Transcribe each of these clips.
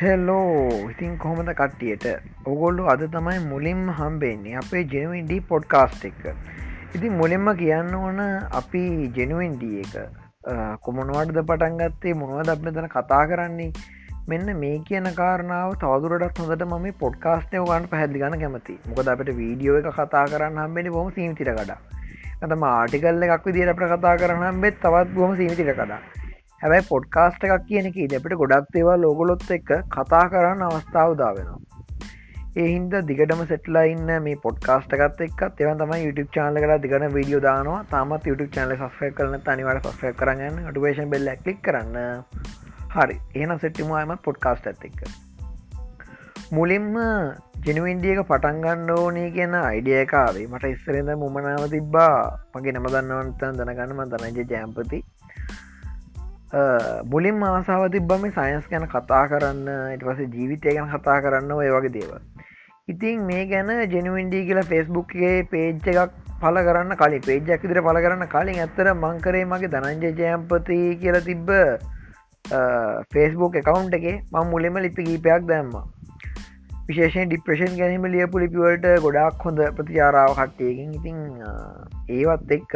හෙල්ලෝ ඉතින් කොහොමද කට්ටියට? ඔගොල්ලු අද තමයි මුලින්ම හම්බෙන්නේ අපේ ජෙනුවන්ඩ පොඩ්කාස්ට් එක. ඉතින් මුලින්ම කියන්න ඕන අපි ජෙනුවන්ඩ එක. කොමනවාටද පටන්ගත්තේ මොනවද අප තන කතා කරන්නේ? මෙන්න මේ කියන කාරනාව තවදුරටත් හොඳට මම පොඩ්කාස්ටය ගන්න පැහැදිි ගන්න කැමති මොකද අපට වීඩියෝ එක කතා කරන්න හම්බෙන බොම සීමතිර කඩා ඇතම ආටිකල්ල එකක් විදිර අපට කතා කරන්න බෙත් තවත් බොම සීමතිර කඩා හැබැයි පොඩ්කාස්ට එකක් කියන එක අපට ගොඩක් ඒවා ලෝගොලොත් එක්ක කතා කරන්න අවස්ථාවදා වෙනවා. ඒහින්ද දිගටම සෙටලා ඉන්න මේ පොඩ්කාස්ට එකත් එක් එව තම YouTube චානල කලා දිගන වීඩියෝ දානවා. තමත් YouTube චානල සස්්‍රය කරන තනිවට සස්්‍රය කරන්න ටුවේෂන් බෙල්ල කලික් කරන්න. හරි. එහන සෙට්ටිමම පොඩ්කාස්ට ඇත් එක්ක. මුලින්ම ජනවින්ඩියක පටන්ගන්න ඕනේ කියන අයිඩියකාවේ මට ඉස්සරද මුමනාව තිබ්බා. මගේ නම දන්නවන්තන් දැනගන්නම දනජ ජෑම්පති බුලින් ආසාාව තිබ්බම සයින්ස් ගැන කතා කරන්න ඉට පස ජීවිතය ගැන කතා කරන්න ඔය වගේ දේව ඉතින් මේ ගැන ජෙනුවන්ඩී කියලා ෆෙස්බුක්ගේ පේජ් එකක් පල කරන්න කලින් පේජක් ඉදිර පල කරන්න කලින් ඇත්තර මංකරේ මගේ දනංජ ජයම්පති කියලා තිබ්බ ෆෙස්බුක් එකකවුන්් එකේ මං මුලිම ලිපි කීපයක් දැම්ම. විශේෂෙන් ඩිප්‍රේෂන් ගැනීම ලියපු ලිපිවලට ගොඩක් හොඳ ප්‍රතිචාරාව කට්ටයකින් ඉතිං ඒවත් එක්ක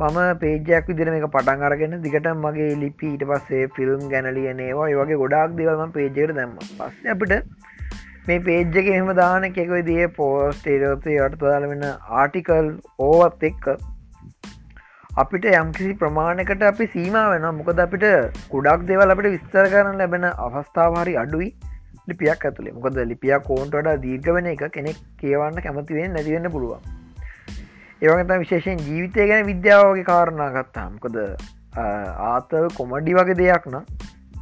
මම පේජයක් විදිර එක පටන් අරගෙන දිගට මගේ ලිපි ඊට පස්සේ ෆිල්ම් ගැනලියනේවා වගේ ගොඩක් දෙවල්ම පේජයට දැම්ම. පස්ස අපිට මේ පේජ්ජක එහෙම දාන එකෙක දිය පෝස්ටේරෝතය අටතදාල වෙන ආටිකල් ඕවත් එක්ක අපිට යම්කිසි ප්‍රමාණකට අපි සීම වෙන මොකද අපිට කුඩක් දෙවල් අපිට විස්තර කරන්න ලැබෙන අවස්ථාවහරි අඩුයි ලිපියක් ඇතුළේ මොකද ලිපියක් කෝන්ටට දීර්ග වෙන එක කෙනෙක් කියවන්න කැමතිවෙන් නැතිවෙන්න පුළුවන්. ඒවගත විශේෂෙන් ජීවිතය ගැන විද්‍යාවගේ කාරණා ගත්තාමකොද ආතල් කොමඩි වගේ දෙයක් නම්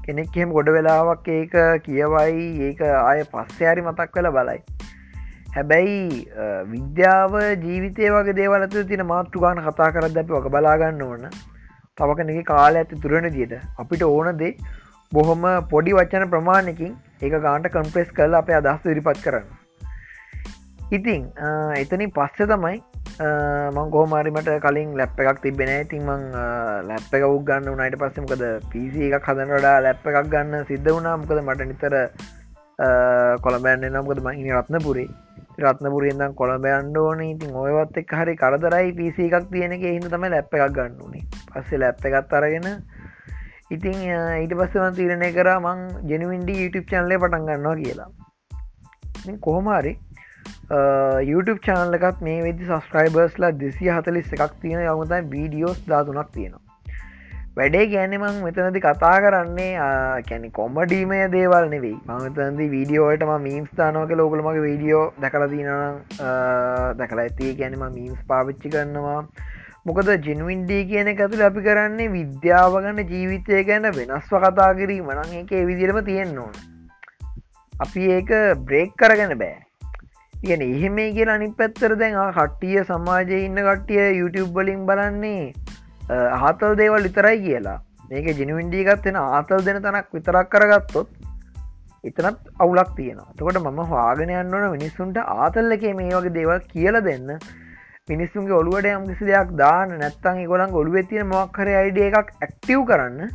කෙනෙක් එහෙම ගොඩ වෙලාවක් ඒක කියවයි ඒක ආය පස්සයාරි මතක් වෙල බලයි. හැබැයි විද්‍යාව ජීවිතය වගේ දේවලත තින මාතෘගාන කතා කරද අපි වක බලාගන්න ඕන. තවකනගේ කාල ඇති තුරණ දියට අපිට ඕන දේ බොහොම පොඩි වච්චන ප්‍රමාණයකින් ඒක ගාන්ට කම්ප්‍රෙස් කල් අප අදස් ඉරිපත් කරන්න. ඉතිං එතනින් පස්ස තමයි මං ගෝමාරිමට කලින් ලැප් එකක් තිබෙන ඉතින් මං ලැප් එක උක් ගන්න උනයිට පස්සෙමකද පිසි එකක් හදනටඩා ලැප් එකක් ගන්න සිද්ධ වුණා. මොකද මට නිතර කොළබෑන්න නම්කද මහිනි රත්නපුරේ. රත්නපුරියෙන්දම් කොළබයන්න ඕන. ඉතින් ඔයවත් එක් හරි කරදරයි පිසි එකක් තියෙන එක හිද තම ලැප් එකක් ගන්න උනේ. පස්සේ ලැප් එකත් අරගෙන ඉතින් ඊට පස්සවන් තීරණය කර මං ජෙනවින්ඩ YouTube චන්ලේ පටන් ගන්නවා කියලා. කොහොමාරි YouTube චානලකත් මේ වෙදි සස්ක්‍රයිබර්ස්ලා දෙසි හතලිස් එකක් තියෙන යවතයි වීඩියෝස් ධාතුනක් තියෙනවා. වැඩේ ගැනෙමං මෙතනති කතා කරන්නේ කැනෙ කොම්මඩීමය දේවල් නෙවෙයි. මතන්දි වීඩියෝටම මීම්ස් තානවක ලෝකලමගේ වීඩියෝ දැකල තින දැකලා ඇති. ගැනීම මීම්ස් පාවිච්චි කරනවා. මොකද ජින්වින්ඩී කියන ඇතුළ අපි කරන්නේ විද්‍යාව ගන්න ජීවිතය ගැන වෙනස්ව කතා කිරීම නං එක විදිරම තියෙන්න්න ඕන. අපි ඒක බ්‍රේක් කරගෙන බෑ. කියන එහෙම කිය අනි පැත්තර දැන් කට්ටිය සමාජය ඉන්න කට්ටිය YouTube වලින් බලන්නේ හතල් දේවල් විතරයි කියලා. මේක ජිනිවින්ඩියගත් වෙන ආතල් දෙන තනක් විතරක් කරගත්තොත් එතනත් අවුලක් තියෙන තකොට මම හවාගෙන යන්නවන මිනිස්සුන්ට ආතල්ල එක මේ වගේ දේවල් කියල දෙන්න. මිනිස්සුන්ගේ ඔළුවට යම්කිසි දෙයක් දාන නැත්තන් ගොලන් ඔළුව තියෙන මොක්කර අයිඩිය එකක් ඇක්ටව් කරන්න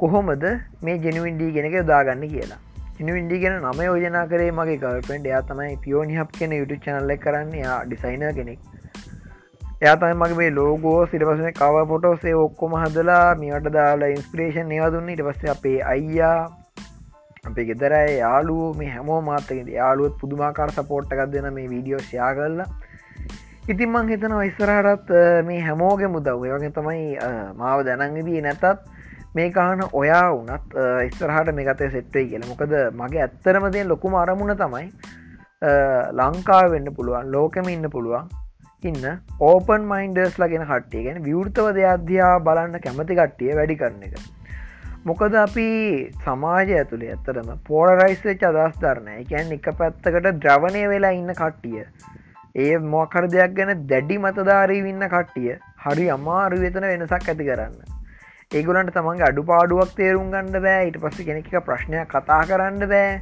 කොහොමද මේ ජෙනුවින්ඩී ගෙනක දාගන්න කියලා. ඉනිවින්ඩි ගෙන නම යෝජනා කරේ මගේ ගල්පෙන්ඩ එයා තමයි පියෝනි හප් කෙන යුතු චනල්ල කරන්න. යා ඩිසයින කෙනෙක්. එයා තමයි මගේ මේ ලෝගෝ සිරපසන කව පොටෝසේ ඔක්කොම හදලා මිට දාලා ඉන්ස්පරේෂන් ඒවා දුන්න. ඉට පස්සේ අපේ අයියා අපේ ගෙදරයි යාලුව මේ හැමෝ මාතකෙද. යාලුවත් පුදුමාකාර සපෝට්ටකක් දෙන මේ වීඩියෝ ෂයා කරලා. ඉතින් මං හිතන වයිස්සරහටත් මේ හැමෝගෙ මුදව් වගේ තමයි මාව දැනංගදී නැතත් මේ කාන ඔයා වනත් ඉස්සරහට මේකතය සෙට්ටයි කියල. මොකද මගේ ඇත්තරම දේ ලොකුම අරමුණ තමයි ලංකාව වෙන්න පුළුවන් ලෝකම ඉන්න පුළුවන් ඉන්න ඕපන් මයින්ඩර්ස් ලගෙන කට්ටිය. ගැන විවෘතව දෙයක්ධ්‍යා බලන්න කැමති කට්ටිය වැඩි කරන එක. මොකද අපි සමාජය ඇතුළේ ඇත්තරම පෝරරයිස්වෙච් අදස් ධරණය එකැන් එක. පැත්තකට ද්‍රවණය වෙලා ඉන්න කට්ටිය. ඒ මොකර දෙයක් ගැන දැඩි මතධාරී වන්න කට්ටිය හරි අමාරු වෙතන වෙනසක් ඇති කරන්න. ඒගොලන්ට තමන්ගේ අඩු පාඩුවක් තේරුම් ගන්න බෑ. ඉට පස්ස කෙනෙක ප්‍රශ්නයක් කතා කරන්න බෑ.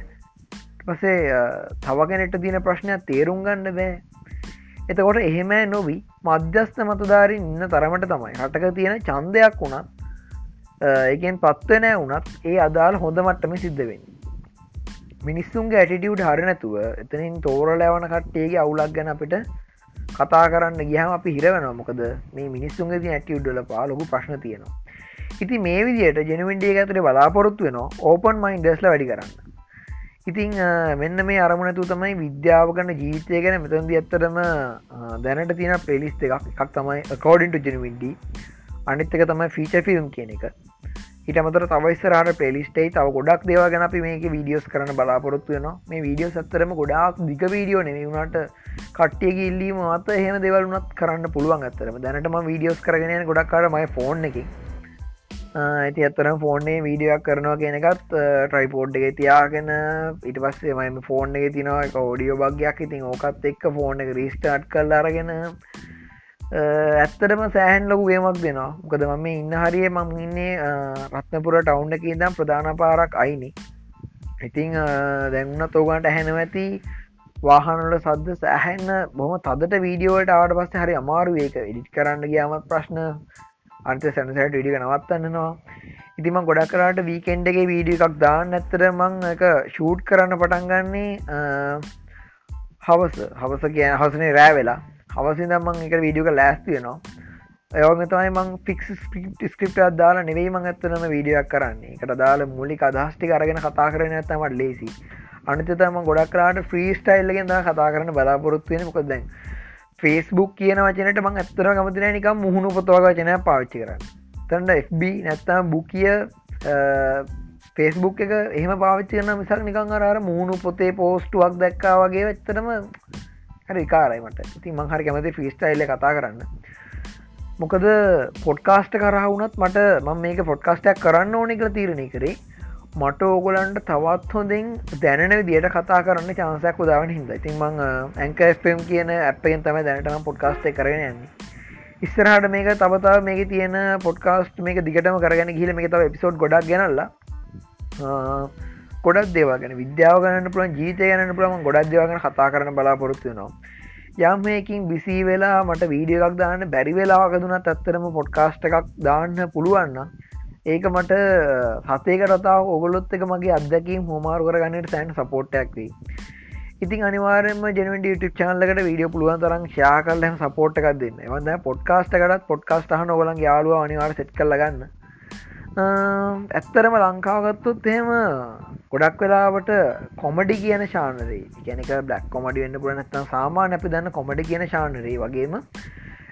පසේ තවගෙනට තින ප්‍රශ්නයක් තේරුම් ගන්න බෑ. එතකොට එහෙම නොවී මධ්‍යස්ථ මතධාරින් ඉන්න තරමට තමයි හටක තියෙන චන්දයක් වුණත් එකෙන් පත්වනෑ වනත් ඒ අදාල් හොඳ මට්ටම සිද්ධවෙන්න මිනිස්සුන්ගේ ඇටිටියුට් හරි නැතුව එතනින් තෝරලෑවන කට්ටේගේ අවුලක් ගැන අපිට කතා කරන්න ගියහම අපි හිරවෙනවා. මොකද මේ මිනිස්සුන්ගේ ඇටියුඩ්ඩල පා ලොකු ප්‍රශ්න තියෙනවා. ඉති මේ විදියට ජනවින්ඩිය ඇතර බලාපොරොත්තු වෙන ඕපන් මයින්ඩස්ල වැඩි කරන්න. ඉතිං මෙන්න මේ අරමුණතු තමයි විද්‍යාව කන්න ජීවිතය ගැන මෙතන්දි ඇත්තරම දැනට තියෙන පෙලිස් එකක්. එකක් තමයි කෝඩින්ට ජනවින්ඩි අනිත්තක තමයි ෆීච ෆිල්ම් කියන එක. හිටමතර තවයිස්සරට පෙලිස්ටේ තව ගොඩක් දේව ගැන අපි මේක වීඩියෝස් කරන බලාපොරොත්තු වෙන මේ වීඩියෝ සත්තරම ගොඩක් දික වීඩියෝ නෙවුණට කට්ටියක ඉල්ලීම මත එහෙම දෙවලුනත් කරන්න පුළුවන් අත්තරම දැනටම වීඩියෝස් කරගෙන ගොඩක්කාර මයි ෆෝන් එක. ඇති අත්තරම් ෆෝර්නේ වීඩියක් කරනවා කියනකත් ට්‍රයිපෝඩ් එක තියාගෙන ඉට පස්සේ මම ෆෝන් එක තිනවා එක ෝඩියෝ භගයක් ඉතින් ඕකත් එක්ක ෆෝන් එක රිස්ටාට් කල් අරගෙන ඇත්තටම සෑහන් ලොකු ගේමක් දෙනවා මොකද මම ඉන්න හරිය මම ඉන්නේ රත්නපුර ටවුන්් එක ඉදම් ප්‍රධාන පාරක් අයිනි ඉතිං දැන්න්න තෝගන්ට ඇහැනව ඇති වාහනල සද්ද සෑහැන්න බොහම තදට වීඩියෝවට ආට පස්ස හරි අමාරු ඒක ඉඩිට් කරන්න ගියාමත් ප්‍රශ්න අන්ත සැනසට විඩික නවත්තන්නනවා. ඉතිම ගොඩක් කරට වීකෙන්ඩගේ වීඩිය එකක් දාන්න ඇත්තර මං එක ෂූට් කරන්න පටන්ගන්නේ හවස. හවස කිය හසනේ රෑ වෙලා. හවසිදමං එක වීඩියක ලෑස්තියනවා ඒවගේ තමයි මං ෆික්ස් ස්ක්‍රප් දාලා නෙවෙයි මං ඇත්තනම වීඩියක් කරන්නේ. එකට දාල මුලි අදහස්ටි කරගෙන කතා කරන ඇත්තමට ලේසි අනිතතම ගොඩක් කරට ෆ්‍රී ස්ටයිල්ලගෙන් ද කතා කරන බලාපොරොත්තුවෙන මොකද දැන් ෆේස්බුක් කියන වචනට මං ඇත්තර ගමතින නිකම් මුහුණු පොතවග වචනය පාච්චි කරන්න. තැන්ඩ FB නැත්තම් බුකිය ෆේස්බුක් එක එහම පාවිච්චි කරන මිසක් නිකං අර මුහුණු පොතේ පෝස්ටුවක් දැක්කා වගේ වෙච්තරම හරි කාරයිමට ඉති මංහරි කැමති ෆිස්ටයිල්ල කතා කරන්න. මොකද පොඩ්කාස්ට කරහුණත් මට මම මේක පොඩ්කාස්ටයක් කරන්න ඕනෙ කළ තීරණය කරේ. මට ඕගොලන්ට තවත් හොඳින් දැනන විදියට කතා කරන්න චාන්සයක් උදාවන හිද ඉතින් මං ඇංකම් කියන ඇපෙන් තම දැනටම පොඩ්කාස්ට කරන යන්නේ. ඉස්සරහට මේක තබතා මේක තියෙන පොඩ්කාස්ට මේක දිගටම කරගෙන ගිල මේ තව එපිසෝඩ් ගොඩක් ගැනල්ලා ගොඩක් දේවාගෙන විද්‍යාව ගන්න පුළන් ජීතය ගන්න පුළම ගොඩක් දේවගෙන කතා කරන බලාපොරොත්තු නවා යම්මයකින් බිසි වෙලා මට වීඩිය එකක් දාන්න බැරි වෙලාවක දුනත් ඇත්තරම පොඩ්කාස්ට එකක් දාන්න පුළුවන්න ඒක මට සතේක රතාව ඔගොලොත් එක මගේ අදකින් හොමාරු කරගන්නට සෑන් සපෝට්ටක්වී ඉතින් අනිවාරම ජනට YouTube චානලකට වීඩියෝ පුළුවන් තරම් ශා කල්ලම සපෝට් එකක් දෙන්න. වද පොඩ්කාස්ට එකටත් පොඩ්කාස්ට හන ඔගලන් යාලුව අනිවාර සෙට් කල්ලගන්න ඇත්තරම ලංකාවගත්තුත් එහෙම ගොඩක් වෙලාවට කොමඩි කියන ශානරේ ගැනක බ්ලක් කොමඩි වෙන්න පුර නැත්තම් සාමාන අපි දන්න කොමඩි කියන ශානරේ වගේම.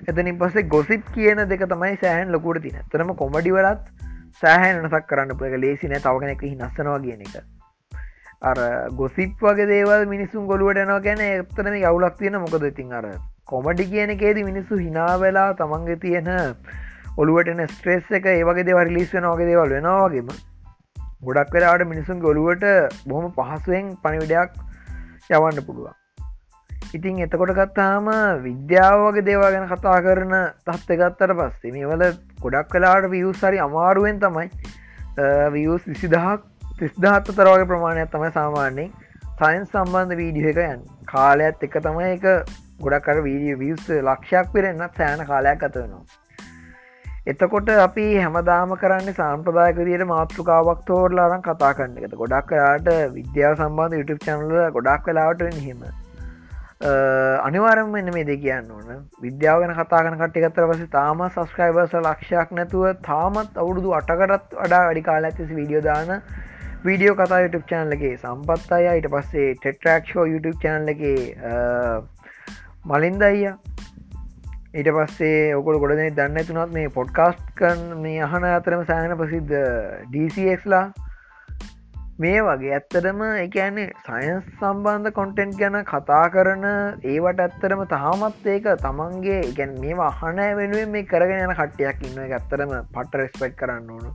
එතනින් පස්සේ ගොසිප් කියන දෙක තමයි සෑහන් ලොකුට තින තරම කොමඩි වලත් සෑහන් නසක් කරන්න පුළක ලේසි නෑ තවගෙනෙක නස්සනවා කියන එක. අර ගොසිප් වගේ දේවල් මිනිසුන් ගොලුවට නවා ගැන එතරම යවුලක් තියෙන මොකද ඉතින් අර කොමඩි කියන එකේද මිනිස්සු හිනාවෙලා තමන්ගේ තියෙන ඔළුවටන ස්ට්‍රෙස් එක ඒවගේ දෙව රිලිස් වෙන වගේ දේවල් වෙනවාගේම ගොඩක් වෙලාට මිනිසුන් ගොළුවට බොහොම පහසුවෙන් පණිවිඩයක් යවන්න පුළුවන්. ඉතින් එතකොට ගත්තාම විද්‍යාවගේ දේවා ගැන කතා කරන තත්ත ගත්තට පස්සේ මේවල ගොඩක් කලාට වියස් හරි අමාරුවෙන් තමයි වියස් විසිදහක් තිස්දාහත්ත තරවගේ ප්‍රමාණයක් තමයි සාමාන්‍යෙන් සයින්ස් සම්බන්ධ වීඩිය එක යන් කාලයක්ත් එක තමයි එක ගොඩක්කර වීඩිය වියස් ලක්ෂයක් පෙරෙන්න්නත් සෑන කාලයක් අත වෙනවා. එතකොට අපි හැමදාම කරන්න සම්ප්‍රදායක දියට මාතෘකාවක් තෝරලාරන් කතා කරන්න එක. ගොඩක් කලාට විද්‍යාව සම්බන්ධ YouTube චනල ගොඩක් වෙලාට හෙම අනිවාරම එන්න මේ දෙ කියන්න ඕන. විද්‍යාවගෙන කතා කන කට්ටිගත්තර පස තාම සස්ක්‍රයිබර්ස ලක්ෂයක් නැතුව තාමත් අවුරුදු අටකටත් වඩා වැඩි කාල ඇතිසි විඩියෝ දාන වීඩියෝ කතා YouTube චානලගේ සම්පත් අය ඊට පස්සේ ටෙට්‍රක්ෂෝ YouTube චානලගේ මලින්ද අයියා. ඊට පස්සේ ඔකොල ගොඩන දන්න තුනත් මේ පොඩ්කාස්ට් කන් මේ අහන අතරම සෑහන ප්‍රසිද්ධ ඩීසික්ලා මේ වගේ ඇත්තටම එකන්නේ සයින්ස් සම්බන්ධ කොන්ටෙන්ට් ගැන කතා කරන ඒවට ඇත්තරම තාමත් ඒක තමන්ගේ ගැන් මේ අහන වෙනුවෙන් මේ කරගෙන යන කට්ටයක් ඉන්න එක ඇත්තරම පට රෙස්පෙක්් කරන්න ඕනු.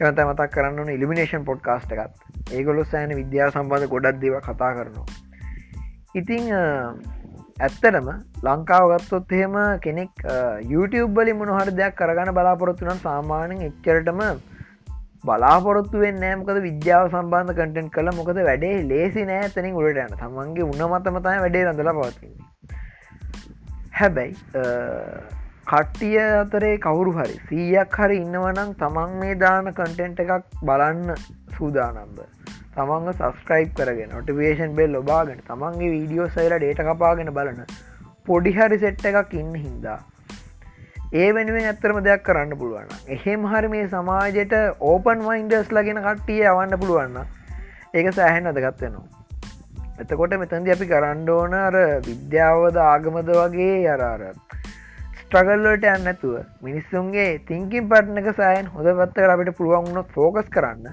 එවත මතක් කරන්න ඉලිමිනේෂන් පොඩ්කාස්ට එකත්. ඒගොලු සෑන විද්‍යා සම්බන්ධ ගොඩක් දේව කතා කරනවා. ඉතිං ඇත්තටම ලංකාව ගත්තොත් එහෙම කෙනෙක් YouTube බලි මොනහර දෙයක් කරගන්න බලාපොරොත්තුනම් සාමානෙන් එච්චරටම බලාපොරොත්තු නෑමකද විද්‍යාව සම්බන්ධ කටෙන්ට් කළ මොකද වැඩේ? ලේසි නෑ තනින් උලට යන තමන්ගේ උන්න මතමතයි වැඩේ රඳල පවත්න්නේ. හැබැයි කට්ටිය අතරේ කවුරු හරි සීයක් හරි ඉන්නවනම් තමන් මේ දාන කටෙන්ට් එකක් බලන්න සූදානම්බ තමන්ග සස්ක්‍රයිප් කරගෙන නොටිවේෂන් බෙල් ලොබාගෙන තමන්ගේ වීඩියෝ සයිල ඩේට කපාගෙන බලන පොඩිහරි සෙට්ට එකක් ඉන්න හින්දා ඒ වෙනුවෙන් ඇත්තරම දෙයක් කරන්න පුළුවන් එහෙම හරි මේ සමාජයට ඕපන් වයින්ඩර්ස් ලගෙන කට්ටිය යවන්න පුළුවන්න ඒක සෑහෙන් අදගත්වෙනවා එතකොට මෙතන්දි අපි කරන්න ඕන අර විද්‍යාවද ආගමද වගේ අරාර ස්ට්‍රගල්ලට යන්නතුව මිනිස්සුන්ගේ තිංකින් පට්නක සෑන් හොඳ පත්තර අපිට පුළුවන් වුණොත් ෆෝකස් කරන්න.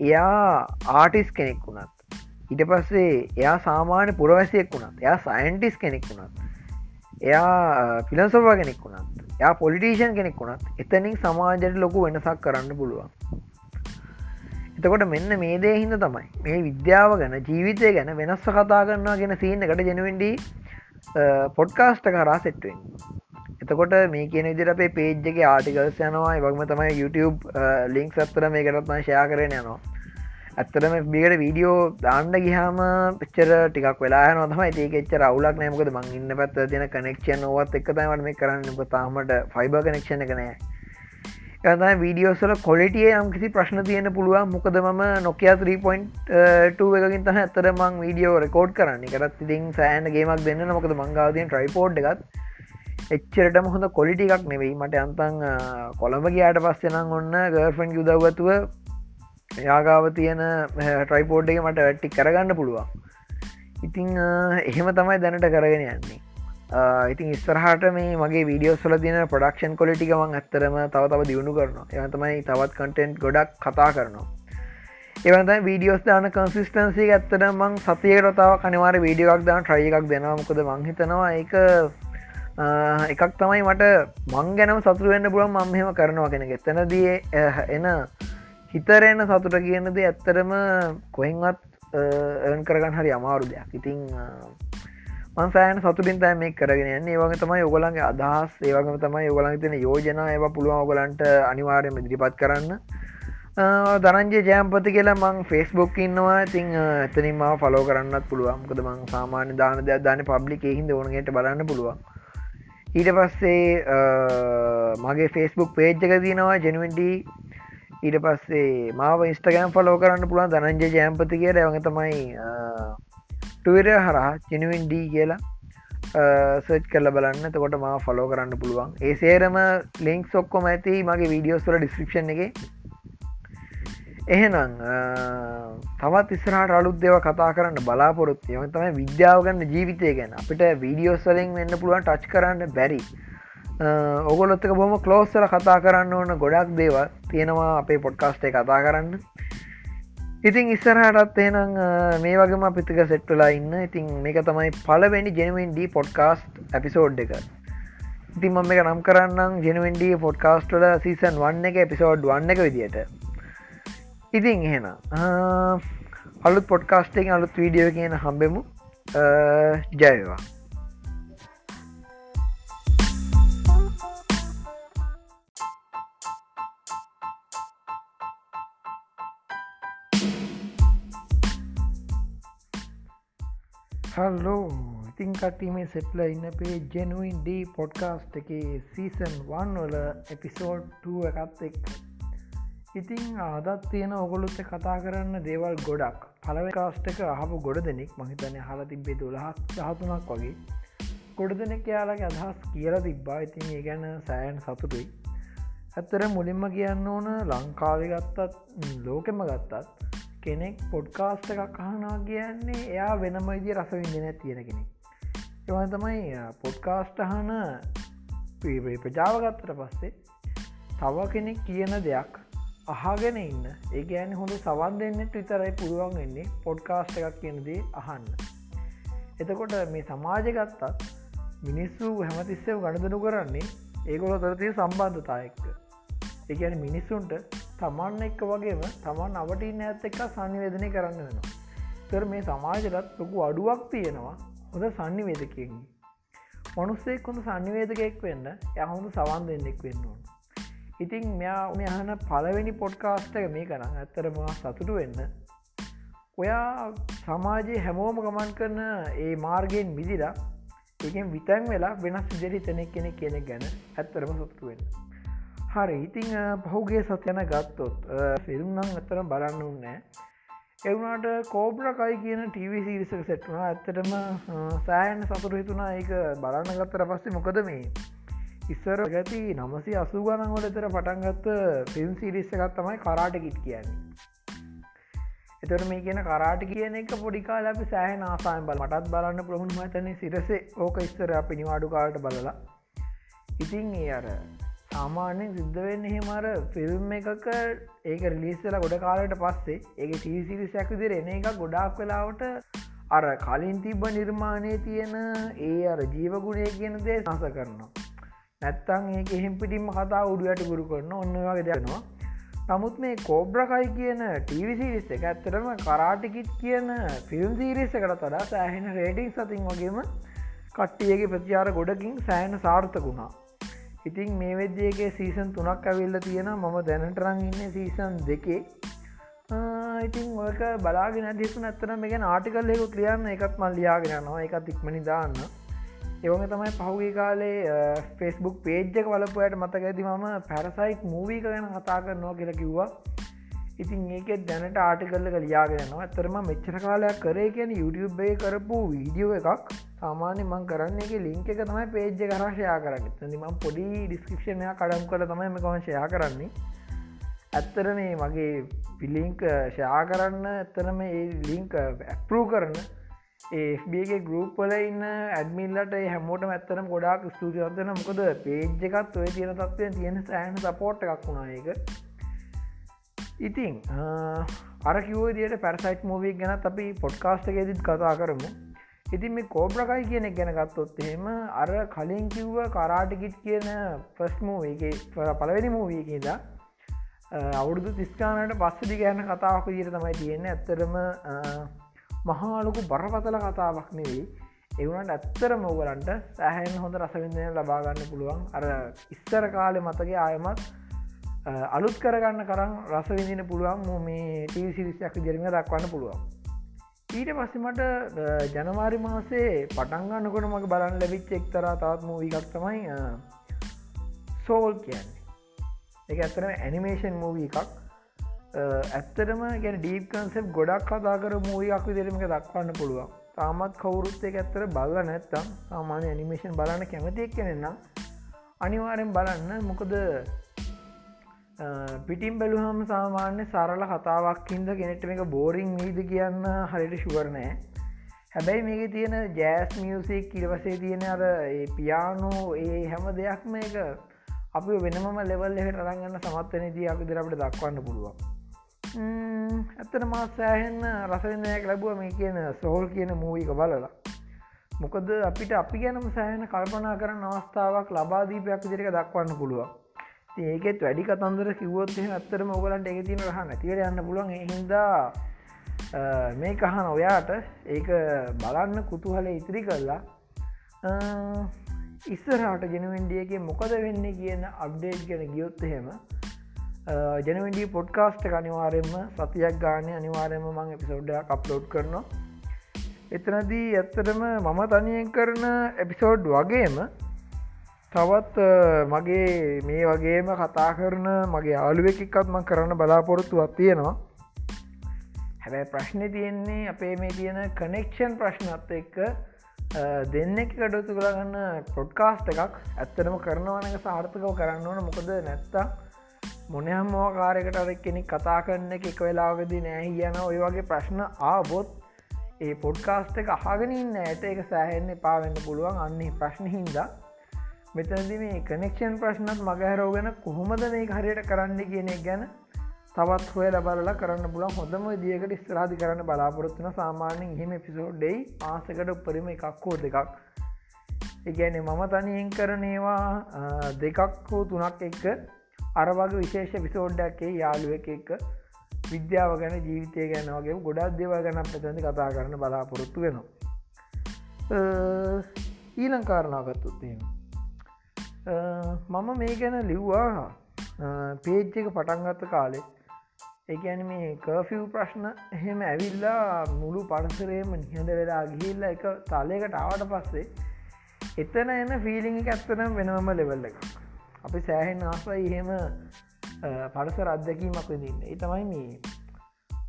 එයා ආටිස් කෙනෙක් වුණත් ඉට පස්සේ එයා සාමාන්‍ය පුරවැසියෙක් වුණත් එයා සයින්ටිස් කෙනෙක් වුණත් එයා පිලසවා කෙනෙක් වුණත් යා පොලිටීෂන් කෙනෙක් වුණත් එතනින් සමාජයට ලොකු වෙනසක් කරන්න පුළුවන්. එතකොට මෙන්න මේ දේ හිද තමයි මේ විද්‍යාව ගැන ජීවිතය ගැන වෙනස්ස කතා කරන්නවා ගෙන සීන්න එකට ජනවෙන්ඩී පොඩ්කාස්ට කරා සෙට්වෙන් එතකොට මේ කියන විදිර අපේ පේජ්ජගේ ආටිකල්ස් යනවා වගම තමයි YouTube ලිින්ක් සත්තර මේ කරත්ම ශයා කරන යනවා. ඇත්තරම බිකට වීඩියෝ දාන්න ගිහාම පච්චර ටිකක් වෙලා නොතමයි ඒකෙච්ච රවුලක් නෑමකද මං ඉන්න පැත් තින කනෙක්ෂන් නොවත් එක්තයිමට මේ කරන්න. තාමට ෆයිබ කනෙක්ෂණ කනෑ එතයි වීඩියෝසල කොලිටිය යම් කිසි ප්‍රශ්න තියෙන පුළුවන්. මොකද මම නොකයා 3.2 එකකින් තහ ඇතර මං වීඩියෝ රෙකෝඩ් කරන්න. කරත් ඉතින් සෑන ගේමක් දෙන්න මොකද මංගාදයෙන් ට්‍රයිපෝඩ් එකත් එච්චරටම හොඳ කොලිටි එකක් නෙවෙයි. මට අන්තන් කොළඹ ගයාට පස්සෙනම් ඔන්න ගර්ෆන් යුදවතුව යාගාව තියෙන ට්‍රයිපෝඩ් එක මට වැට්ටි කරගන්න පුළුවන්. ඉතිං එහෙම තමයි දැනට කරගෙන යන්නේ. ඉතින් ඉස්සරහට මේ මගේ වීඩියෝ සල තින ප්‍රඩක්ෂන් කොලිටිකමං ඇත්තරම තව තව දියුණු කරනවා. එතමයි තවත් කටෙන්ට් ගොඩක් කතා කරනවා. ඒවත වීඩියෝස් දාන කන්සිස්ටන්සි ඇත්තට මං සතියකරතාව කනිවාර වීඩියෝක් දාන ට්‍රයි එකක් දෙනවා. මොකද මංහිතනවා එක එකක් තමයි මට මං ගැනම සතුරුවෙන්න්න පුළුවන් මංහෙම කරනවා කෙනෙ එතනදී එන හිතරෙන සතුට කියනද ඇත්තරම කොහෙන්වත් එන් කරගන්න හරි අමාරු දෙයක්. ඉතිං මන්සෑන සතුටින් තෑ මේ කරගෙන ඒ වගේ තමයි ඔගලන්ගේ අදහස්. ඒවගම තමයි ඔගලන් තින යෝජන. ඒව පුළුවන් ඔගලන්ට අනිවාර්යම දිරිපත් කරන්න. දරංජය ජයම්පති කියලා මං ෆෙස්බුක් ඉන්නවා. ඉතිං එතනින්ම ෆලෝ කරන්නත් පුළුවන්කද මං සාමාන්‍ය දාන දෙයක් දාන පබ්ලික් හිද ඕනගට බලන්න පුළුවන්. ඊට පස්සේ මගේ ෆෙස්බුක් පේජ්ජක තියෙනවා. ජනුවන්ඩී ඊට පස්සේ මාව ඉස්ටගෑම් ෆලෝ කරන්න පුළුවන් දනංජ ජයම්පති කියල. වඟ තමයි ටවිර හරහා චිනුවෙන්ඩී කියලා සච් කල බලන්න. තකොට මා ෆලෝ කරන්න පුළුවන්. ඒ සේරම ලිංක් සොක්කොම ඇති මගේ වීඩියෝස්වල ඩිස්ක්‍රපෂන් එක. එහෙනම් තවත් ඉස්රහට අලුත් දෙව කතා කරන්න බලාපොරොත් යම තමයි විද්‍යාවගන්න ජීවිතය ගැන. අපිට වීඩියෝස්වලින් වෙන්න පුළුවන් ටච් කරන්න බැරි. ඔගොලොත්තක බොම කලෝස්සල කතා කරන්න ඕන ගොඩක් දේවල් තියෙනවා අපේ පොඩ්කාස්ටේ කතා කරන්න. ඉතින් ඉස්සරහටත් එනම් මේ වගේම පිතික සෙට්ටලා ඉන්න. ඉතින් මේක තමයි පලවෙනි ජෙනවෙන්ඩ පොඩ්කාස්ට් ඇපිසෝඩ් එක. ඉතින් මම එක නම් කරන්නම් ජෙනවෙන්ඩ පොඩ්කාස්ටල සීසන් වන්න එක එපිසෝඩ් වන්න එක විදිට ඉතින් එහෙන අලුත් පොඩ්කාස්ටෙන් අලුත් වීඩියෝ කියන හම්බෙමු. ජයවා හල්ලෝ ඉතින් කටීමේ සෙට්ල ඉන්න පේ ජෙනුවන් ඩ පොඩ්කාස්ට් එක සීසන් 1 වල එපිසෝඩ් එකත් එක් ඉතිං ආදත් තියෙන ඔගොලුත්ත කතා කරන්න දේවල් ගොඩක්. පලව කාස්ට එක අහපු ගොඩ දෙනෙක් මහිතනය හල තිබේ දුලහක් දහතුනක් වගේ. ගොඩ දෙනෙක් යාලගේ අදහස් කියලා තිබ්බා. ඉතින් ඒ ගැන සෑන් සතුටුයි. ඇත්තර මුලින්ම කියන්න ඕන ලංකාවි ගත්තත් ලෝකෙම ගත්තත් කෙනෙක් පොඩ්කාස්ට එකක් අහනා කියන්නේ එයා වෙනම ඉදි රසවිඳන තියෙන කෙනෙක්. එවන් තමයි පොඩ්කාස්ට අහන ප්‍රජාවගත්තට පස්සේ තව කෙනෙක් කියන දෙයක් අහගෙන ඉන්න. ඒ ගෑන හොඳ සවන් දෙන්නට විතරයි පුළුවන් වෙන්නේ පොඩ්කාස්ට එකක් කියනදේ අහන්න. එතකොට මේ සමාජ ගත්තත් මිනිස්සු හැමතිස්සව ගණදනු කරන්නේ ඒගොල තරතිය සම්බන්ධතායක්ක ඒගැන මිනිස්සුන්ට තමන් එක්ක වගේම තමන් අවටින්න ඇත් එක්ක සංනිවේදනය කරන්න වෙනවා. තර මේ සමාජලත් ලොකු අඩුවක් තියෙනවා හොඳ සන්නිවේදකයෙන්නේ මනුස්සෙක් හොඳ සංනිවේදකයෙක් වෙන්න යහොඳ සවන් දෙන්නෙක් වෙන්න ඕන. ඉතින් මෙයා මෙහන පලවෙනි පොඩ්කාස්ට එක මේ කරන්න ඇත්තරම සතුටු වෙන්න. ඔයා සමාජයේ හැමෝම ගමන් කරන ඒ මාර්ගයෙන් විදිලා ඒකෙන් විතන් වෙලා වෙනස් විදිරි තනෙක් කෙනෙක් කෙනෙක් ගැන ඇත්තරම සොත්තුවෙන් හරි ඉතිං පහුගේ සත්‍යන ගත්තොත් ෆිල්ම් නම් ඇතර බලන්න උන්නෑ එවුණට කෝබ්‍රකයි කියන ටව සිරිසක සෙට්ුණා ඇත්තටම සෑන් සතුර හිතුනා ඒක බලන්න ගත්තර පස්සේ මොකද මේ? ඉස්සර ගැති නමසි අසු ගනන්වල එතර පටන්ගත්ත ෆිල්ම් සිරිස්ස එකත් තමයි කරාටකිට් කියන්නේ. එතර මේ කියන කරාට කියන එක පොඩිකාල අපි සෑහ ආසායන් බල මටත් බලන්න ප්‍රහුණ මතන සිරසේ ඕක ඉස්තර අපි නිවාඩු කාට බලලා. ඉතින් ඒ අර සාමාන්‍යෙන් සිද්ධවෙන්න එහෙමර ෆිල්ම් එකක ඒක රිලිස්සල ගොඩ කාලට පස්සේ ඒක ටීසිරි සැකදිර එන එක ගොඩාක් වෙලාවට අර කලින් තිබ්බ නිර්මාණය තියෙන ඒ අර ජීවගුණය කියන දේ සස කරනවා. නැත්තං ඒක එහෙම් පිටිම කතා උඩුවට ගුරු කරන්න ඔන්න වගේ දෙයනවා නමුත් මේ කෝබ්‍රකයි කියන ටීවිසිරිස් එක ඇත්තරම කරාටිකිට් කියන ෆිල්ම් සීරිස එකට තඩා සෑහෙන රේඩිං සතින් වගේම කට්ටියගේ ප්‍රතිචාර ගොඩකින් සෑන සාර්ථකුණා ඉතින් මේ වෙද්‍යගේ සීසන් තුනක් ඇවිල්ල තියෙන මම දැනටරං ඉන්න සීසන් දෙකේ. ඉතින් ඔක බලාගෙන දිසු නැත්තන මේ ආටිකල්ලෙකු ක්‍රියන්න එකත් මල් ලියාගෙන නවා එකත් ඉක්මනි දාන්න. එවම තමයි පහුගේ කාලේ ෆෙස්බුක් පේජ්ජක වලපුයට මතක ඇති මම පැරසයිට් මූවී ගැන කතා කරනවා කියල කිව්වා. ඉතින් ඒක දැනට ආටිකල්ල ලියාගෙනවා ඇතරම මෙච්චර කාලයක් කරේ කියන YouTube කරපු වීඩියෝ එකක්. සාමාන්‍ය මං කරන්න එක ලිංක එක තමයි පේජ්ජ කරශයා කරන්න. තනිම පොඩි ඩිස්ක්‍රපෂණය කඩම් කළ තමයි මකවශයා කරන්නේ. ඇත්තර මේ මගේ පිලිංක ෂයා කරන්න ඇත්තනම ඒ ලිංක ඇපරූ කරන්න ඒගේ ගරුප් වල ඉන්න ඇඩමිල්ලට හැමෝට ඇත්තරම් ගොඩාක් ස්තුතිවත්වන මොකද පේජ් එකත් ඔය තියෙන තත්වය තියෙන සෑන සපෝට් එකක් වුණා එක ඉතිං අරකිවෝදියට පැරසයිට් මෝවී ගැන අපි පොඩ්කාස්ට එකෙදිත් කතා කරමු. ඉතින් මේ කෝබ්‍රකයි කියන ගැන ගත්තොත් එහෙම අර කලින් කිව්ව කරාටිකිට් කියන ෆස් මූවගේ පලවෙනි මූවීකද අවුරුදු තිස්කානට පස්සදි ගැන කතාවක් විදිර තමයි තියෙන ඇත්තරම මහාලොකු බරපතල කතාවක් නෙවෙයි. එවුණට ඇත්තර මෝගලන්ට සෑහැන් හොඳ රසවිඳය ලබාගන්න පුළුවන්. අර ඉස්තර කාලෙ මතගේ ආයමත් අලුත් කරගන්න කරම් රසවිඳන පුළුවන් මේ ටීසිරිසයක් ජරම දක්වන්න පුළුවන්. ඊට පස්සමට ජනවාරි මාසේ පටන්ගන්නකොට මක බලන්න ලැබිච් එක්තරා තාත් මූවිකක් තමයි සෝල් කියන්නේ. එක ඇතරම ඇනිමේෂන් මූවී එකක්. ඇත්තටම ගැන ඩීප් කන්සෙප් ගොඩක් කතා කර මූයක් විදිරමක දක්වන්න පුළුවන්. තාමත් කවුරුත් එක ඇත්තර බල්ල නැත්තම් සාමාන්‍ය ඇනිමේෂන් බලන්න කැමතිෙක් කෙනෙන්නම් අනිවාරෙන් බලන්න. මොකද පිටිම් බැලුහම සාමාන්‍ය සරල කතාවක් හිද ගෙනෙට මේක බෝරිං නීද කියන්න හරිට ශුවරණෑ හැබැයි මේක තියෙන ජෑස් මියසික් ඉරවසේ තියෙන අර පියානෝ ඒ හැම දෙයක් මේක අපි වෙනම ලෙවල් එහට රගන්න සමත්වන දී අපි දෙරට දක්වන්න පුළුවන්. ඇත්තට මා සෑහෙන්න රසවෙන්නයක් ලැබුව මේ කියන සෝල් කියන මූවික බලලා. මොකද අපිට අපි ගැනම සෑහන කල්පනා කරන්න අවස්ථාවක් ලබාදීපයක් විදිරික දක්වන්න පුළුවන්. ඒකෙත් වැඩි කතන්දර කිවොත් ඇත්තරම ඔගලන්ට එක තින රහ නැතිවට යන්න පුළුවන්. හින්දා මේ කහන ඔයාට ඒක බලන්න කුතුහල ඉතිරි කරලා ඉස්සරහට ගෙනවෙන්ඩියගේ මොකද වෙන්න කියන අප්ඩේට් ගැන ගියොත් එහෙම ජනවඩී පොඩ්කාස්ට අනිවාරෙන්ම සතියක් ගානය අනිවාරයම මං එපිසෝඩ්ඩයක් අප්ලෝඩ් කරනවා. එතනදී ඇත්තටම මම තනියෙන් කරන එපිසෝඩ් වගේම තවත් මගේ මේ වගේම කතා කරන මගේ ආලුවකක්ත්ම කරන්න බලාපොරොත්තුවත් තියෙනවා. හැබැයි ප්‍රශ්නය තියෙන්නේ අපේ මේ තියෙන කනෙක්ෂන් ප්‍රශ්නත් එක්ක දෙන්නෙක් කඩුතු කරගන්න පොඩ්කාස්ට එකක් ඇත්තටම කරනවනක සාර්ථකව කරන්න ඕන. මොකද නැත්තා මොනහම් මෝකාරයකට අර කෙනෙක් කතා කරන්න එක වෙලාගදී නෑ කියන ඔය වගේ ප්‍රශ්න ආබොත් ඒ පොඩ්කාස්ට එක අහගෙනින් ඇයට එක සෑහෙන්න පාවෙන්න පුළුවන්. අන්නේ ප්‍රශ්න හින්දා මෙතනදි මේ කනෙක්ෂන් ප්‍රශ්නත් මගහැරෝගෙන කොහොමද මේ හරියට කරන්න කියන ගැන තවත් හොය ලබරලා කරන්න පුලන් හොඳම දියකට ස්ත්‍රාධි කරන්න බලාපොරොත්තුන සාමාන්‍යෙන් එහෙම පිසෝඩ්ඩයි ආසකට උපරිම එකක් හෝ දෙකක්. ඒගැන මම තනියෙන් කරනේවා දෙකක් හෝ තුනක් එක්ක අරවගේ විශේෂ විසෝඩ්ඩක්කේ යාළුව එක එක විද්‍යාව ගැන ජීවිතය ගැන වගේ ගොඩක් දෙව ගැන පැතැති කතා කරන බලාපොරොත්තු වෙනවා. ඊලංකාරණාගත්තුත්තිීම මම මේ ගැන ලිව්වා පේජ් එක පටන්ගත්ත කාලෙ. ඒඇන මේ කර්ෆව් ප්‍රශ්න එහෙම ඇවිල්ලා මුළු පරසරේම නිහඳ වෙලා ගිහිල්ල එක තලයකට ආවට පස්සේ එතන එන්න ෆිලිං ඇත්තනම් වෙනම ලෙවල්ල එක අපි සෑහෙන් ආසයි එහෙම පරස රද්දකීමක් වෙදින්න ඒ තමයි මේ.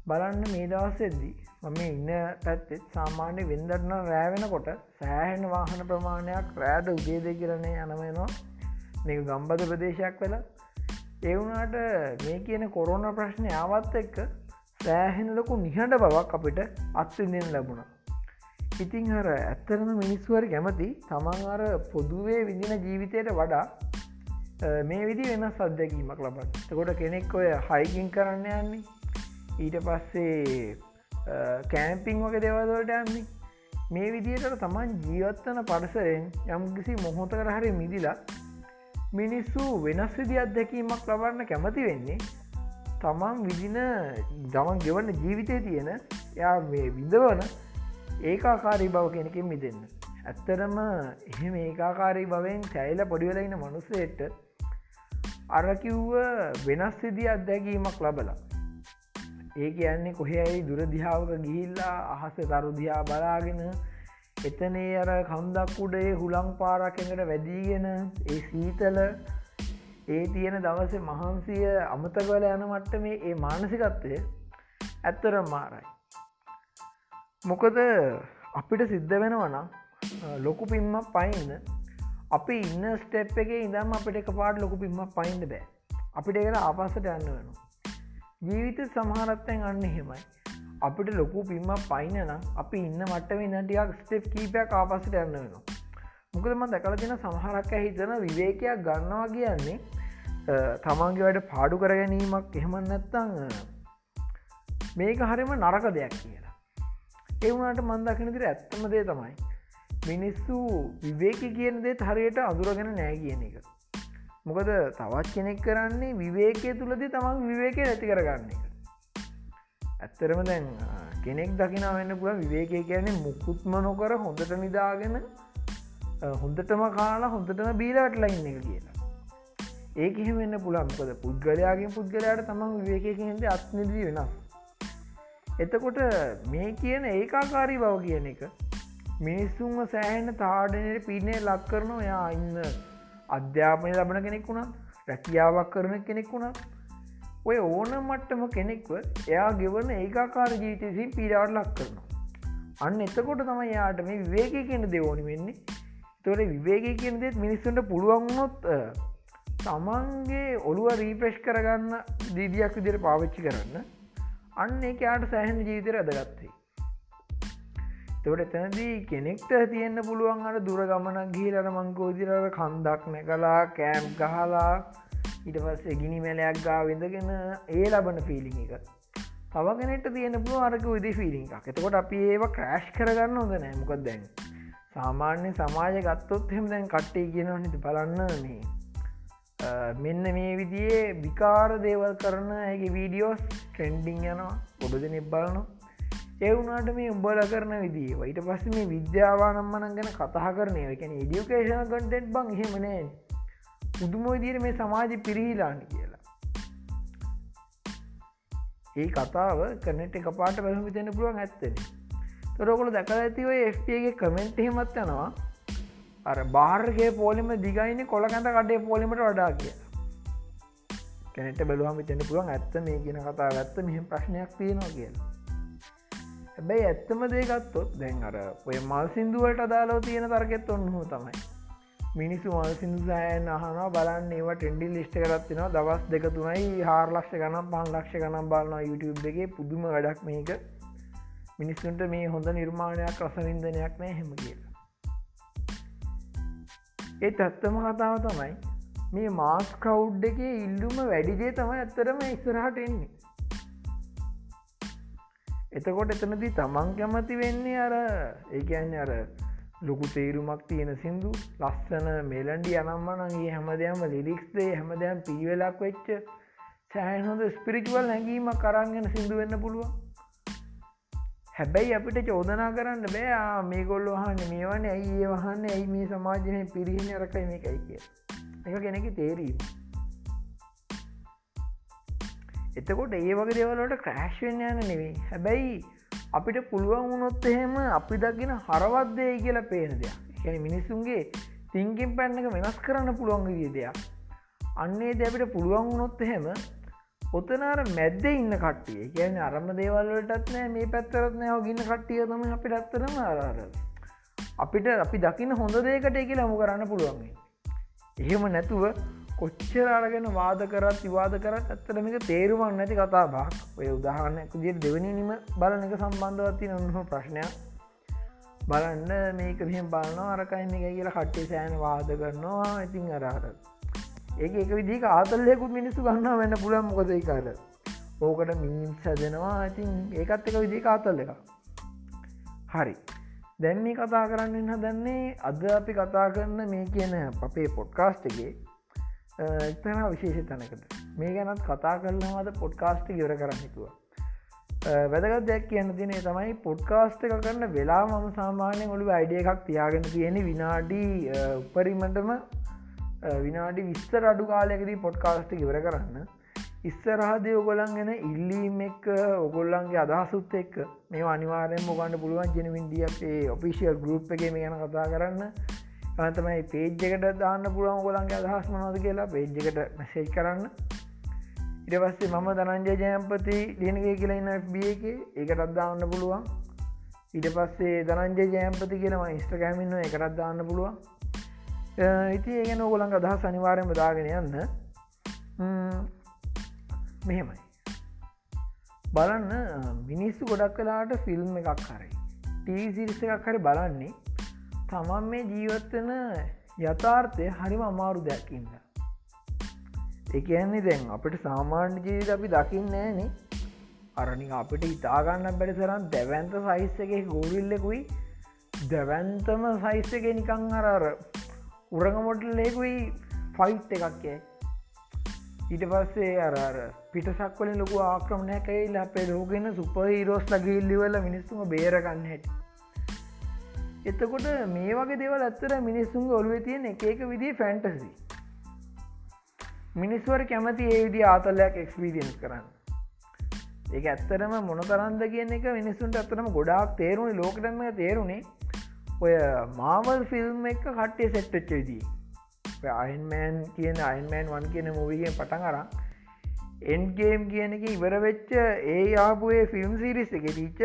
බලන්න මේ දවස්සෙද්දී මම ඉන්න පැත්තෙත් සාමාන්‍ය වෙන්දරන රෑවෙනකොට සෑහෙන් වාහන ප්‍රමාණයක් රෑද උදේද කරණය යනවෙනවා මේ ගම්බද ප්‍රදේශයක් වෙලා. ඒවුනාට මේ කියන කොරෝන ප්‍රශ්නය ආවත් එක්ක සෑහෙන ලොකු නිහඬ බවක් අපිට අත්විඳෙන් ලැබුණා. ඉතිං හර ඇත්තරම මිනිස්වර කැමති තමන් අර පොදුවේ විදින ජීවිතයට වඩා මේ විදි වෙනස් අත්දැකීමක් ලබත් තකොට කෙනෙක් ඔය හයිකින් කරන්න යන්නේ. ඊට පස්සේ කෑම්පිං වගේ දෙවදවට යන්නේ මේ විදියට තමන් ජීවත්වන පරිසරෙන් යම්කිසි මොහොතකර හරි මිදිලා මිනිස්සු වෙනස් විදි අත්දැකීමක් ලබන්න කැමති වෙන්නේ තමන් විදින දමන් ගෙවන්න ජීවිතය තියෙන යා මේ විදවන ඒකාකාරී බව කෙනකින් මිදන්න. ඇත්තරම එහෙම ඒකාකාරී බවෙන් සැයිල පොඩිවලයින මනුස්සේට අරකිව්ව වෙනස් සිදි අත්දැකීමක් ලබලා. ඒ කියන්නේ කොහෙයි දුරදිහාවක ගිහිල්ලා අහස තරුදිහා බලාගෙන එතනේ අර කන්දක් උඩේ හුළං පාරක්කට වැදීගෙන ඒ සීතල ඒ තියෙන දවස මහන්සිය අමතකවල යන මට්ට මේ ඒ මානසිකත්වය ඇත්තරම් මාරයි. මොකද අපිට සිද්ධ වෙනවනම් ලොකු පින්මක් පයින්න. අපි ඉන්න ස්ටෙප් එක ඉදම් අපිට එක පාට ලොකු පින්මක් පයින්ද බෑ. අපිට එකට ආපස්සට යන්න වෙනවා. ජීවිත සමහරත්තයෙන් අන්න හෙමයි අපිට ලොකු පින්මක් පයින නම් අපි ඉන්න මට්ටම ඉන්නටියක් ස්ටෙප් කීපයක් ආපස්සට යන්න වෙනවා. මොකදම දැකල දෙන සමහරක් හිතන විවේකයක් ගන්නවා කියන්නේ තමන්ගේ වැඩ පාඩු කර ගැනීමක් එහෙමන් නැත්තං මේක හරිම නරක දෙයක් කියලා. එවුණට මන්දකින තිර ඇත්තම දේ තමයි මිනිස්සු විවේක කියන දේ හරියට අදුරගෙන නෑ කියන එක. මොකද තවත් කෙනෙක් කරන්නේ විවේකය තුළදී තමන් විවේකය නැති කරගන්න එක. ඇත්තරම දැන් කෙනෙක් දකිනා වෙන්න පුළ විවේකය කියන්නේ මුකුත්ම නොකර හොඳට නිදාගෙන හොඳටම කාලා හොඳටම බීලාට ලයින්න එක කියලා. ඒක එහෙමන්න පුළන්පද පුද්ගලයාගේ පුද්ගලයාට තමන් විවේකය කියද අත්නිදී වෙනස්. එතකොට මේ කියන ඒකාකාරී බව කියන එක මිනිස්සුන්ම සෑහෙන තාඩනයට පිනේ ලක් කරනවා. යා ඉන්න අධ්‍යාපනය ලබන කෙනෙක් වුණා රැකියාවක් කරන කෙනෙක් වුණා ඔය ඕන මට්ටම කෙනෙක්ව එයා ගෙවන ඒකාකාර ජීවිතසින් පීඩාවට ලක් කරනවා. අන්න එතකොට තම යාට මේ විවේක කියන දෙවෝනි වෙන්නේ. තොට විවේක කියන දෙත් මිනිස්සුන්ට පුළුවන්නොත් තමන්ගේ ඔළුව රීප්‍රෙෂ් කරගන්න දීදියක් විදිර පාවිච්චි කරන්න. අන්න එකයාට සෑහන ජීවිතර අදගත්තේ තවට එතනදී කෙනෙක්ට තියෙන්න්න පුළුවන් අට දුර ගමනක් ගිහිලට මංකෝදිරර කන්දක් නැකලා කෑම් ගහලා ඉට පස් එගිනි මැලයක් ගා විඳගෙන ඒ ලබන ෆිලිං එක. තවගෙනට තියෙන පුළුව අරක විදි ෆිලිං එකක්. එතකොට අපි ඒවා ක්‍රෑශ් කරගන්න හොද නෑමකොත් දැන්? සාමාන්‍ය සමාජ ගත්තොත් හෙම දැන් කට්ටේ කියන නිති බලන්න නේ මෙන්න මේ විදියේ විකාර දේවල් කරන ඇගේ වීඩියෝස් ට්‍රෙන්ඩිං යනවා. ගොඩ දෙනෙක් බලනවා. එවුනාට මේ උඹල කරන විදිී වයිට පස්ස මේ විද්‍යාවානම්මනන් ගැන කතා කරනය එකන ඉඩියුකේෂන කටෙන්ට් බං හෙමනේ පුදුම විදිර මේ සමාජ පිරිහිලාන්න කියලා. ඒ කතාව කනෙට් එක පාට පැහම විතෙන පුළුවන් ඇත්තන. තොරකොළ දැකල ඇතිව FPගේ කමෙන්ට් හෙමත් යනවා. අර බාර්ගේ පෝලිම දිගයින කොළකැඳ කඩේ පෝලිමට වඩා කිය කැනට බැලුවම තෙන පුළුවන් ඇත්ත මේ කියන කතා ගත්ත මෙහම ප්‍රශ්නයක් තියෙනවා කියලා. හැබැයි ඇත්තම දේගත්තොත් දැන් අර ඔය මල් සිින්දුවට අදාලෝ තියෙන තරගෙත් ඔන්නහෝ තමයි. මිනිසු මල් සිින්දුසෑන් අහනවා බලන්න ඒවා ටෙන්ඩි ලිස්ට කරත්තිනවා දවස් දෙක තුනයි හාර ලක්ෂ ගනම් පන් ලක්ෂ ගනම් බලන්නවා YouTube දෙගේ පුදුම වැඩක් මේක. මිනිස්සුන්ට මේ හොඳ නිර්මාණයක් රසවින්දනයක් නෑ හෙම කියලා. ඒ ඇත්තම කතාව තමයි මේ මාස් කවුඩ් එක ඉල්ලුම වැඩිදේ තමයි ඇත්තරම ඉස්සරහට එන්නේ. එතකොට එතනති තමන් කැමති වෙන්නේ අර ඒකන්න අර ලොකු තේරුමක් තියෙන සිින්දු ලස්සන මෙලන්ඩි අනම්මනගේ හැම දෙයම ලිරික්ස්දේ හැම දෙයම් පිවෙලක් වෙච්ච සෑහොඳ ස්පිරිචුවල් හැඟීම කරන්ගෙන සිින්දු වෙන්න පුළුවන්. හැබැයි අපිට චෝදනා කරන්න බෑ මේ ගොල්ල වහන්න මේවන ඇයි ඒ වහන්න ඇයි මේ සමාජනය පිරිහිණ රකයි මේකයි කිය එක කෙනෙකි තේරීම. එතකොට ඒ වගේ දෙවලට ක්‍රෑශ්වෙන් යන නෙවෙයි. හැබැයි අපිට පුළුවන් වුණොත් එහෙම අපි දකින හරවත්දය කියලා පේන දෙයක්. කැන මිනිස්සුන්ගේ තිංකින් පැන්න එක වෙනස් කරන්න පුළුවන් විදිය දෙයක්. අන්නේ දැපිට පුළුවන් වුණොත් එහෙම ඔතනාර මැද්ද ඉන්න කට්ටිය කියන අරම දේවල්ලටත් නෑ මේ පැත්තරත් නෑ ගින්න කට්ටිය තම අපි ඇත්තරම ආරාර අපිට අපි දකින්න හොඳ දේකට එක ලමු කරන්න පුළුවන්ගේ එහෙම නැතුව කොච්චර අරගෙන වාද කරත් විවාද කරත් ඇත්තරමික තේරුමක් නැති කතා බක් ඔය උදාහරණයක් දිට දෙවනිනිම බලන එක සම්බන්ධවත්ති නොන්නහ ප්‍රශ්නයක්. බලන්න මේක මෙහම බලන්න අරකයින්න එක කියලා කට්ටේ සෑන වාද කරනවා. ඉතින් අරහරත් ඒක එක විදික ආතල්ලයකුත් මිනිස්සු ගන්න වෙන්න පුළන් මොකදයි කාර ඕකට මීම් සැදෙනවා ඉතින් ඒකත් එක විදික ආතල් එක හරි. දැන් මේ කතා කරන්න හදන්නේ අද අපි කතා කරන්න මේ කියන අපේ පොඩ්කාස්ටගේ එක්තන විශේෂ තැනකට මේ ගැනත් කතා කරනවාද පොඩ්කාස්ට ඉවර කරන්නතුව වැදගත් දෙයක් කියන්න තිනේ තමයි පොඩ්කාස්ට එක කරන්න වෙලා මම සාමාන්‍ය ඔොළු අයිඩිය එකක් තියාගෙන තියෙන විනාඩී උපරිමටම විනාඩි විස්තර අඩු කාලයකදී පොඩ්කාස්ට ඉවර කරන්න. ඉස්සරහදය ඔගොලන් ගෙන ඉල්ලීම් එක් ඔගොල්ලන්ගේ අදහසුත් එක් මේ අනිවාරයෙන් මොගන්න පුළුවන්. ජනවින්දියගේ ඔෆිසිියල් ගරුප් එක මේ ගැන කතා කරන්න. තමයි පේජ්ජකට දාන්න පුළුවන් ගොලන්ගේ අදහස් මනොද කියලා පේජ්ජකට මැසේජ් කරන්න. ඉට පස්සේ මම දනංජය ජයම්පති ලියනගේ කියලා ඉන්න FB එක ඒකටත් දාන්න පුළුවන්. ඊට පස්සේ දනංජය ජයම්පති කියලම ඉස්ට්‍රකෑමින්න එකටත් දාන්න පුළුවන්. ඉති ඒගෙන ඕගොලන් අදහස් අනිවාරයෙන් බදාගෙන යන්න. මෙහෙමයි. බලන්න මිනිස්සු ගොඩක් කලාට ෆිල්ම් එකක් හරි ටීසිරිස එකක් හරි බලන්නේ තමන් මේ ජීවත්වන යථාර්ථය හරිම අමාරු දැකින්න එකන්නේ දැන් අපට සාමාන්‍ය ජීවිත අපි දකින්න ෑන අරනි අපිට ඉතාගන්න බැරි සරන් දැවන්ත සයිස්ස එක ගෝරිල්ලෙකුයි දැවන්තම සයිස්ස එක නිකං අරර උරගමොටලෙකුයි ෆයිට් එකක්කේ ඊට පස්සේ අරර පිටසක්වලින් ලොකු ආක්‍රමණයකයිල් අපේ ලෝගෙන සුපහිරෝස් ලගිල්ලිවල මිනිස්සුම බේරගන්න හැට. එතකොට මේ වගේ දෙවල් ඇත්තර මිනිස්සුන්ගේ ඔළුවේ තියෙන එක එක විදිී ෆැන්ටසි මිනිස්වර කැමති ඒ විදි ආතල්ලයක් එක්ස්පීරියන්ස් කරන්න. ඒ ඇත්තරම මොන තරන්ද කියන එක මිනිස්සුන්ට ඇත්තරම ගොඩාක් තේරුණේ ලෝකටම තේරුණේ. ඔය මාවල් ෆිල්ම් එක කට්ටේ සෙට්ටච්ච විදී අයින්මෑන් කියන අයින්මෑන් වන් කියන මූවිගෙන් පටන් අරා එන්ගේම් කියන එක ඉවර වෙච්ච ඒ ආපුයේ ෆිල්ම් සිරිස් එක ටීච්ච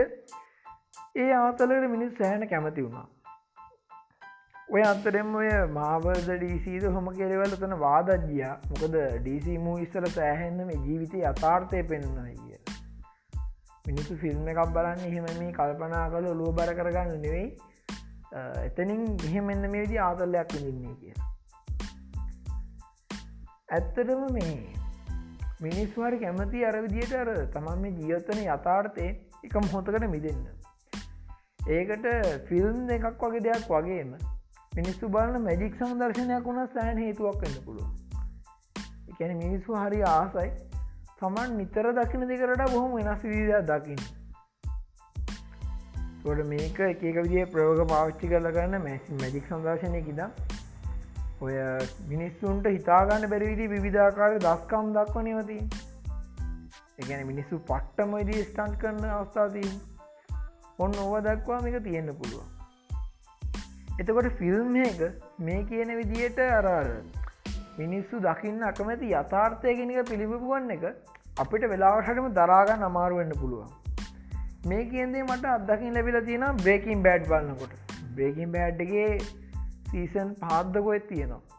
ඒ ආතලට මිනිස් සෑහන කැමති වුණා. ඔය අතරෙම ඔය මාවර්ද ඩීසීද හොම කෙරවල තන වාදජිය මොකද ඩීසි මූ ඉස්සල සෑහෙන්න මේ ජීවිතය අතාර්ථය පෙන්න්න කිය මිනිසු ෆිල්ම් එකක් බලන්න එහෙම මේ කල්පනා කල ලුව බර කරගන්න නෙවෙයි. එතනින් මෙහෙම එන්න මේ විදි ආතල්ලයක් විඳින්නේ කිය ඇත්තටම මේ මිනිස්වාර කැමති අරවිදියට අර තමන් මේ ජීවත්තන යථාර්ථය එක මොහොතකට මිදන්න. ඒකට ෆිල්ම් එකක් වගේ දෙයක් වගේම මිනිස්සු බලන මැජික් සම්දර්ශනයක් වුණ සෑන හේතුවක් වෙන්න පුළුව එකැන මිනිස්සු හරි ආසයි. තමන් නිතර දකින දෙකරට බොහොම වෙනස් විදියක් දකින්න. ොට මේක එක විදිිය ප්‍රෝග පාවිච්චි කරලගන්න මැසි මැජික් සංදර්ශනය කිදා ඔය මිනිස්සුන්ට හිතාගන්න බැරිවිදි විවිධාකාර දස්කම් දක්ව නවති එකන මිනිස්සු පට්ටමයිදී ස්ටන්් කරන අවස්ථාදී ඔන්න ඕව දක්වා මේක තියෙන්න්න පුළුවන්. එතකොට ෆිල්ම් එක මේ කියන විදියට අරාර මිනිස්සු දකින්න අකමැති යථාර්ථයගෙනක පිළිබිපුුවන් එක අපිට වෙලාවටම දරාගන්න අමාරුවෙන්න්න පුළුවන්. මේ කියදේ මට අදකින් ලැබිල තියෙන බ්‍රේකින් බෑඩ් බලන්නකොට බ්‍රේකින් බෑඩ්ගේ සීසන් පාද්දකොත් තියෙනවා.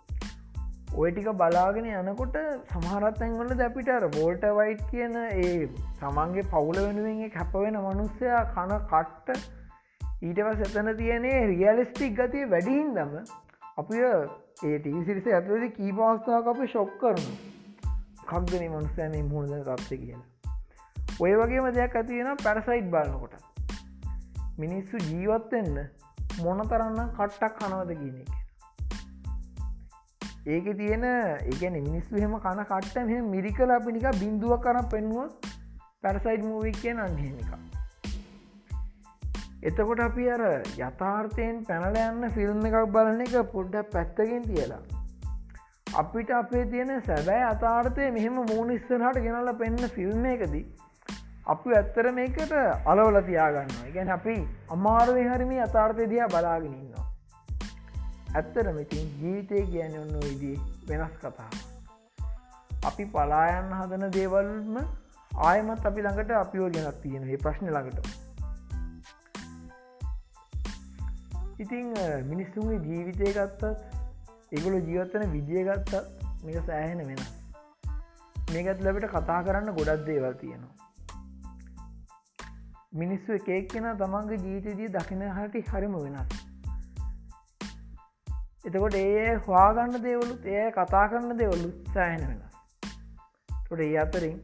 ඔය ටික බලාගෙන යනකොට සමහරත් ඇංගොල දැපිට බෝල්ට වයිට් කියන ඒ තමන්ගේ පවුල වෙනුවෙන් කැපවෙන මනුස්සයා කන කට්ට ඊටව සැතන තියනේ රියලිස්ටික් ගතිය වැඩිහින් දම අපි ඒ ටීසිරිස ඇතුවද කීපවස්ථාවක් අප ශොක් කරනු කක්දන මනුස්සෑම මුහුණද තත්ත කියලා. ඔය වගේම දෙයක් ඇතියෙන පැරසයිට් බලනකොට. මිනිස්සු ජීවත්වෙන්න මොන තරන්න කට්ටක් කනවද කියන එක. ඒක තියෙන ඒගැන මිනිස්සු හෙම කන කට්ට මෙ මිරිකල අපිනික බින්දුව කරන පෙන්ුව පැරසයිට් මූවික් කිය අන්හෙම එක එතකොට අපි අර යථාර්ථයෙන් පැනල යන්න ෆිල්ම් එකක් බලන එක පොඩ්ඩ පැත්තකින් තියලා. අපිට අපේ තියෙන සැබෑ අතාර්ථය මෙහෙම මූනිස්සනහට ගෙනල්ල පෙන්න්න ෆිල්ම් එකදී අපි ඇත්තර මේකට අලවල තියාගන්න ගැන අපි අමාරුවෙන් හරිම අතාර්ථය දයා බලාගෙනන්නවා ඇත්තරම ඉතින් ජීවිතය කියන ඔන්න ඉදී වෙනස් කතා අපි පලායන්න හදන දේවල්ම ආයමත් අපි ළඟට අපිෝ ගැනත් තියෙන ඒ ප්‍රශ්න ළඟට. ඉතිං මිනිස්සුන්ගේ ජීවිතය ගත්තත් ඒගොල ජීවත්තන විදිිය ගත්තත් මේක සෑහෙන වෙන මේකත් ලැබට කතා කරන්න ගොඩක් දේවල් තියෙනවා. මිනිස්සු එකක් කෙන තමන්ගේ ජීවිතදී දකින හටි හරිම වෙනස්. එතකොට ඒ හවාගන්න දේවලුත් ඒ කතා කරන්න දෙවලුත් සෑහෙන වෙනස් තොට ඒ අතරින්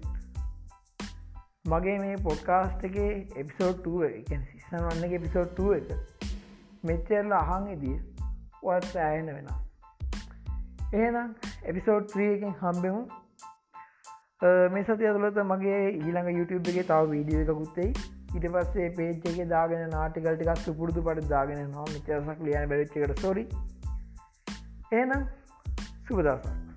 මගේ මේ පොඩ්කාස්ට එක එපිසෝඩ් සිස්සන් වන්න එක එපිසෝඩ් එක මෙච්චරල අහන් ඉදිය ඔත් ඇයන වෙන එහෙනම් එපිසෝඩ් ත්‍රියකින් හම්බෙමු. මේ සති ඇතුලත මගේ ඊළඟ YouTube එක තව වීඩියෝ එකකුත්තෙයි ඉට පස්සේ පේච්ච එක දාගෙන නාටිකල්ටිකක් සුපුරදු පට දාගෙන නවා මිචසක් ලියන බැරිච්චකට සොරි Enan Subodasa.